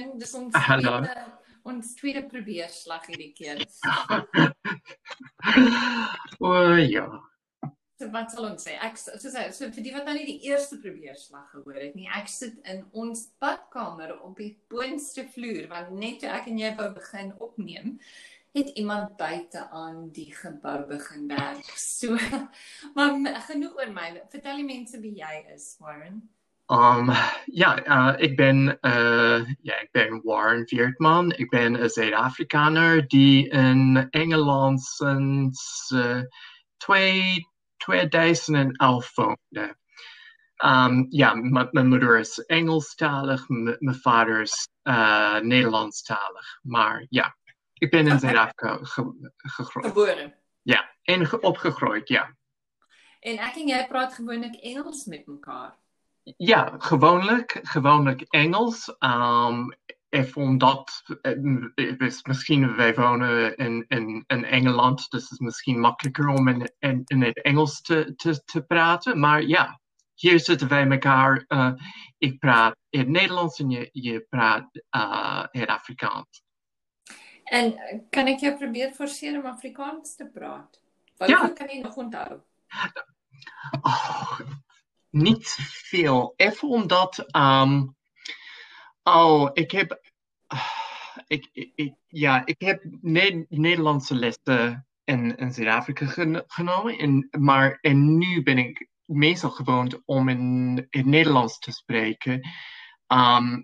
En dis ons Hallo. tweede, ons tweede probeerslag hierdie keer. o ja. So wat sal ons sê? Ek so so, so vir die wat nou nie die eerste probeerslag gehoor het nie, ek sit in ons badkamer op die boonste vloer want net toe ek en jy wou begin opneem, het iemand buite aan die gebou begin werk. So maar genoeg oor my. Vertel die mense wie jy is, Warren. Um, ja, uh, ik ben, uh, ja, ik ben Warren Veertman. Ik ben een Zuid-Afrikaner die in Engeland sinds uh, twee, 2011 woonde. Um, ja, mijn moeder is Engelstalig, mijn vader is uh, Nederlandstalig. Maar ja, ik ben in Zuid-Afrika ge- gegroeid. Gebore. Ja, en ge- opgegroeid, ja. En en jy praat gewoonlik Engels met mekaar. Ja, gewoonlijk, gewoonlijk Engels. Um, even omdat, eh, is misschien, wij wonen in, in, in Engeland, dus het is misschien makkelijker om in, in, in het Engels te, te, te praten. Maar ja, hier zitten wij elkaar. eh, ik praat het Nederlands en je, je praat eh, het Afrikaans. En kan ek jou probeer forceer om Afrikaans te praat? Wat Ja. kan jy nog onthou? Oh, niet veel. Even omdat. oh, ik heb. ik, ik, ja, ik heb Ne- Nederlandse lessen in, in Zuid-Afrika gen- genomen. En, maar en nu ben ik meestal gewoond om in het Nederlands te spreken. Ehm,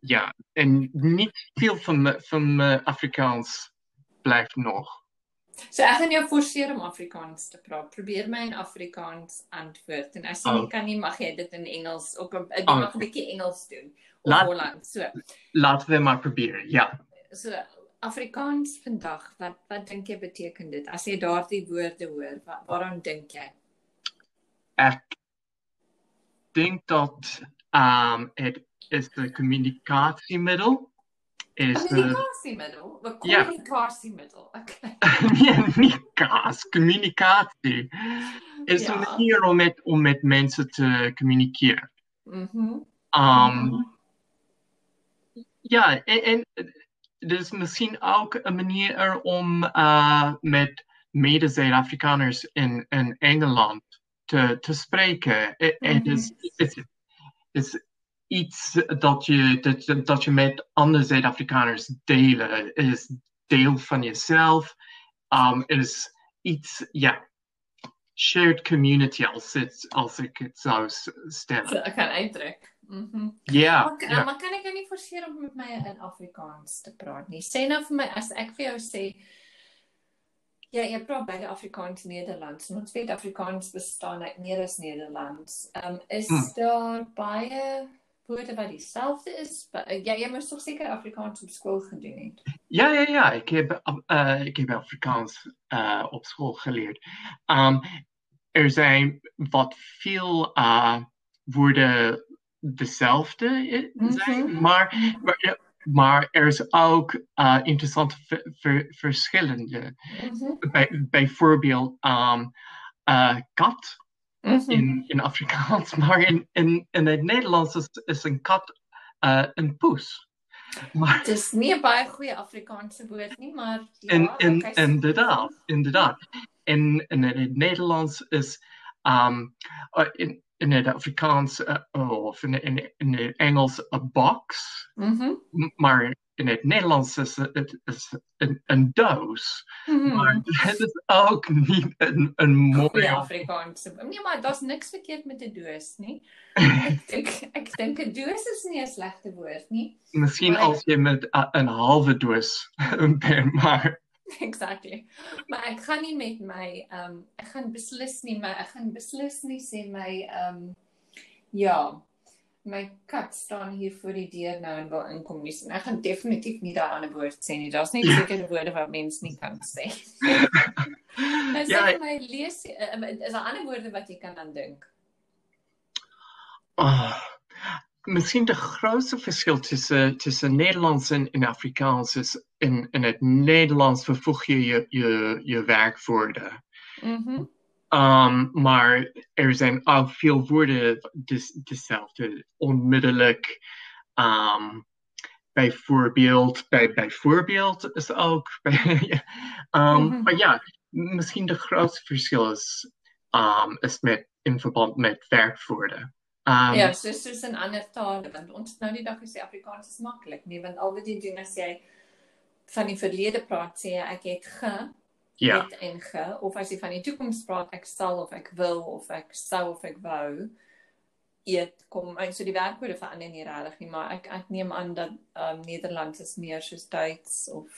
ja, en niet veel van van Afrikaans blijft nog. So ek gaan jou forceer om Afrikaans te praat. Probeer my in Afrikaans antwoord en as jy nie Oh. kan nie, mag jy dit in Engels ook jy Oh. mag 'n bietjie Engels doen. Of Laat- Holland. So, Laten we maar proberen. Ja. so Afrikaans vandag. Wat wat dink jy beteken dit? As jy daardie woorde hoor, wat, waaraan dink jy? Ik denk dat ehm, het is de communicatiemiddel. Is de, Kommunikasiemiddel. 'n Ja. Kommunikasiemiddel. Okay. nee, niet kaas, communicatie. Is Ja. een manier om met, om met mensen te communiceren. Mhm. Ehm, ja, en, en is misschien ook een manier om eh, met mede-Zuid-Afrikaners in, in Engeland te, te spreken. Het, het is, het is iets dat je, dat, dat je met andere Zuid-Afrikaners delen. Het is deel van jezelf. Um, het is iets, ja, shared community als, het, als ik het zou stellen. So, ek kan uitdruk. Mhm. Ja, Maar, kan- ja. maar kan ek jou nie forceer om met my in Afrikaans te praat nie? Sê nou vir my as ek vir jou sê ja, jy praat beide Afrikaans Nederlands. En ons weet Afrikaans bestaan uit meer as Nederlands. Ehm um, is Hmm. daar baie woorde wat dieselfde is? Ba- Ja, jy moes tog seker Afrikaans op skool gedoen het. Ja, ja, ja. Ik heb, eh, ik heb Afrikaans eh, op school geleerd. Um, er zijn wat veel eh, woorden dezelfde Mhm. maar, maar, maar er is ook eh, interessante ver- ver- verschillende. Mhm. Bij, bijvoorbeeld um, eh, Mhm. in, in Afrikaans, maar in, in, in het Nederlands is, is een kat eh, een poes. Maar Dis nie 'n baie goeie Afrikaanse woord nie, maar ja, en, okay, so- inderdaad, inderdaad. En in het Nederlands is, um, uh, in, in het Afrikaans uh, of in, in, in het Engels een box, Mhm. m- maar in het Nederlands is het is een, een doos. Mhm. Maar het is ook niet een, een Goeie mooie. Afrikaanse. Nee, maar daar's niks verkeerd met 'n doos nie. Ek dink ek dink 'n doos is nie 'n slegte woord nie. Misschien Maar- als je met uh, een halve doos bent, maar Exactly. Maar ek gaan nie met my ehm um, ek gaan beslis nie, maar ek gaan beslis nie sê my ehm um, ja, my kat staan hier voor die deur nou en wil inkom nie. En ek gaan definitief nie daai ander woord sê nie. Daar's net sekere woorde wat mens nie kan sê. Nou sê Ja, my lees uh, is daar ander woorde wat jy kan aan dink? Ah, misschien de grootste verschil tussen, tussen Nederlands en, en Afrikaans is in, in het Nederlands vervoeg je je, je, je werkwoorden. Mhm. Um, maar er zijn ook veel woorden des, dezelfde. Onmiddellijk, um, bijvoorbeeld, bij, bijvoorbeeld is ook. Bij, um, Mhm. Maar ja, misschien de grootste verschil is, is met, in verband met werkwoorden. Um, Ja, soos soos in ander tale want ons nou die dag gesê Afrikaans is maklik nie want al wat jy doen as jy van die verlede praat sê jy ek het ge ja, het en ge of as jy van die toekoms praat ek sal of ek wil of ek sou of ek wou eet kom en so die werkwoorde verander nie regtig nie maar ek ek neem aan dat um, Nederlands is meer soos Duits of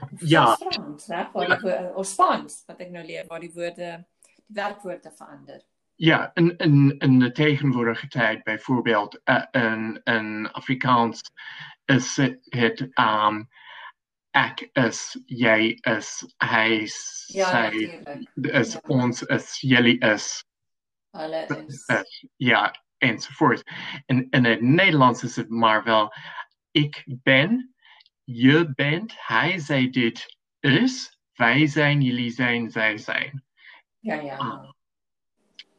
of Ja. Frans reg waar die woorde of Spaans wat ek nou leer waar die woorde die werkwoorde verander. Ja in, in, in de tegenwoordige tijd bijvoorbeeld uh, in, in Afrikaans is het um, ik is, jij is, hij is, Ja, zij is, Ja. ons is, jullie is. Hulle is is, ja, enzovoort. En in het Nederlands is het maar wel, ik ben, je bent, hij, zij, dit is, wij zijn, jullie zijn, zij zijn. ja ja. Ah.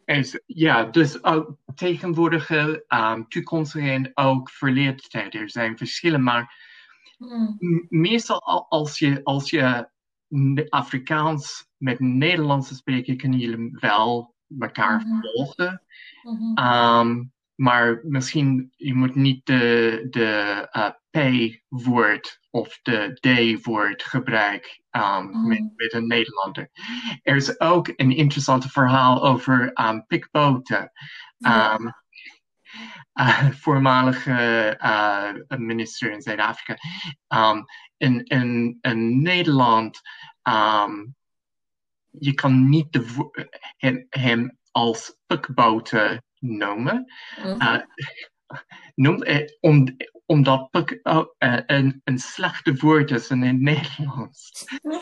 En ja, dus ook tegenwoordige, um, toekomstige en ook verleden tijd. Er zijn verschillen, maar Hmm. meestal al- als je, als je Afrikaans met Nederlands spreekt, kunnen jullie wel elkaar Mhm. volgen. Mhm. Um, maar misschien je moet niet de, de uh, P-woord of de D-woord gebruiken um, Mhm. met, met een Nederlander. Er is ook een interessant verhaal over um, pikboten. Ja. Um, uh, voormalige uh, minister in Zuid-Afrika. Um, in, in, in Nederland, je kan niet de, hem, hem als pikboten noemen. Uh, noem, eh, om, omdat pik oh, eh, een, een slechte woord is in het Nederlands.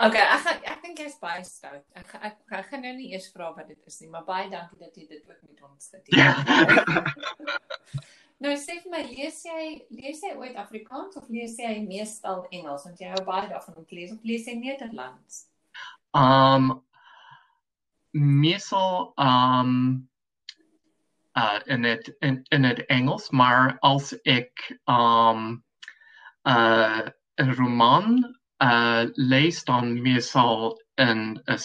Okay, ek gaan ek dink jy's baie stout. Ek ga- ek, ek gaan nou nie eers vra wat dit is nie, maar baie dankie dat jy dit ook met ons gedeel Ja. Nou sê vir my, lees jy lees jy ooit Afrikaans of lees jy meestal Engels? Want jy hou baie daarvan om te lees of lees jy Nederlands? Um, meestal um, uh, in, het, in, in het Engels, maar als ik um, uh, een roman uh, lees, dan meestal in, uh,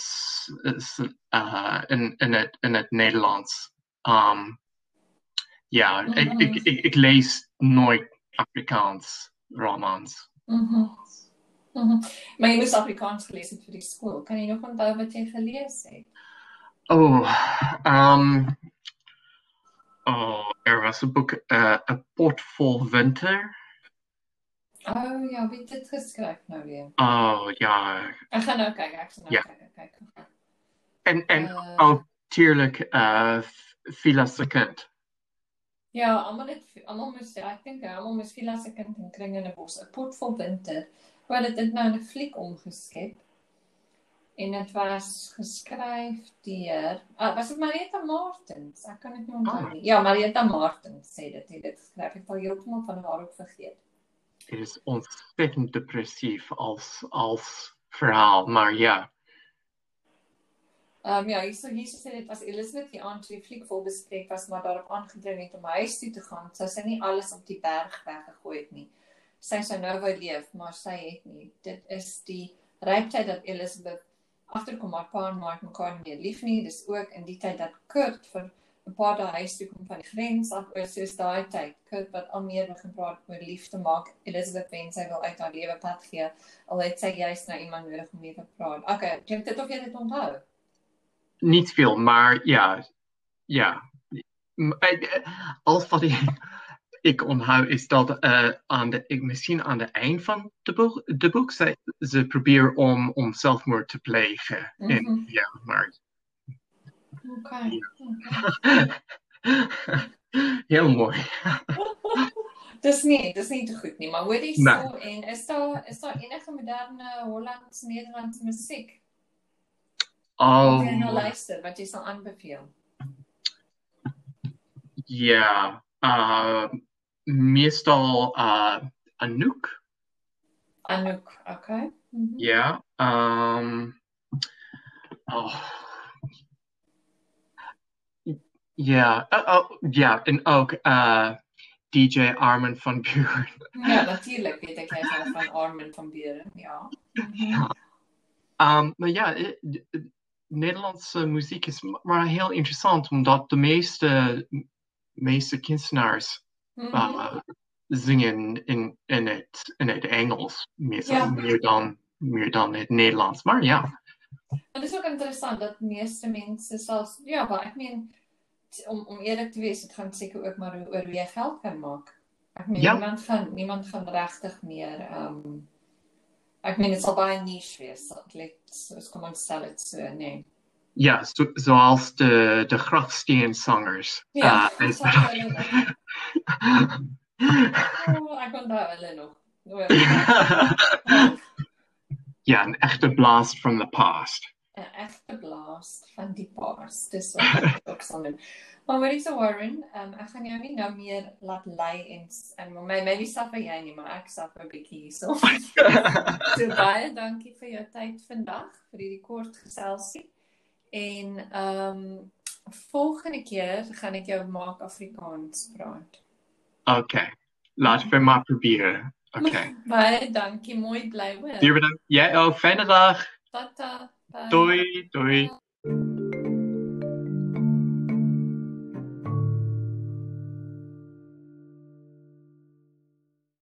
in, in, het, in het Nederlands. Um, ja, ik, Mhm. ik, ik, ik lees nooit Afrikaans romans. Mhm. Mhm. Maar jy moes Afrikaans gelees het vir die skool. Kan jy nog onthou wat jy gelees het? Oh, um, oh, er was een boek, uh, Een pot vol winter. Oh ja, wie dit geskryf nou weer? Oh, ja. Ek gaan nou kyk, ek gaan nou Ja. ek kyk. En, en Uh, ook natuurlijk uh, Villa Second. Ja, almal het almal moes ja, ek dink almal moes veel as 'n kind in kring in 'n bos, 'n pot vol winter. Dit het nou 'n fliek omgeskep. En dit was geskryf deur, ah, was dit Marietta Martens? Ek kan dit nie onthou Ah. nie. Ja, Marietta Martens sê dit, het dit geskryf. Ek het al heeltemal van haar ook vergeet. Het is ontzettend depressief als, als verhaal, maar ja. Ehm um, ja, hierso hierso sê dit was Elizabeth die aand toe die fliek vol bespreek was, maar daarop aangedring het om huis toe te gaan. Sy sê nie alles op die berg weggegooi het nie. Sy sou nou wou leef, maar sy het nie. Dit is die ryptyd dat Elizabeth agterkom haar pa en het mekaar nie meer lief nie. Dis ook in die tyd dat Kurt vir 'n paar dae huis toe kom van die grens af oor soos daai tyd. Kurt wat al meer begin praat oor liefde maak. Elizabeth wens sy wil uit haar lewe pad gee. Al het sy juist nou iemand nodig om mee te praat. Okay, dink dit of jy dit onthou? Niet veel, maar ja. Ja. M- eh, Als wat ik, onthoud is dat uh, aan de, ik, misschien aan het eind van de boek, de boek ze, ze proberen om, om zelfmoord te plegen. En, Mhm. ja, maar Okay. okay. heel mooi. dis nie, dis nie te goed nie, maar hoor so Nee. en is daar is daar enige moderne Hollands Nederlandse musiek wat jy nou wat jy sal aanbeveel? ja. Uh, meestal uh, Anouk. Anouk, okay. Mhm. Ja. Um, oh. Ja, oh, oh, ja, en ook uh, DJ Armin van Buren. Ja, natuurlijk weet ik jij van Armin van Buren, ja. Ja. Um, maar ja, eh, eh, Nederlandse muziek is maar heel interessant, omdat de meeste, meeste kunstenaars Mhm. Uh, zingen in, in, het, in het Engels, meer, Ja. meer, dan, meer dan het Nederlands. Maar ja, dit is ook interessant dat meeste mense selfs ja, maar ek meen om om eerlik te wees, dit gaan seker ook maar oor hoe jy geld kan maak. Ek meen Ja. niemand gaan niemand gaan regtig meer um, ek meen dit sal baie niche wees. Dat lyk soos kom ons stel dit so, nee. ja zo, zoals de, de grafsteenzangers. Ja, Uh, is- oh, ek onthou hulle nog. Oor- ja, een echte blast from the past. 'n egte blast van die paars. Dis wat ek ook sal doen. Maar hoorie so Warren, um, ek gaan jou nie nou meer laat lei en en my maybe suffer jy nie, maar ek suffer 'n bietjie hierso. so baie dankie vir jou tyd vandag vir hierdie kort geselsie. En ehm um, volgende keer gaan ek jou maak Afrikaans praat. Oké, laten we maar proberen. Oké. Baie dankie, mooi hoor. Hier bedankt. Jij ook. Fijne dag. Tata. bye. Doei. Doei.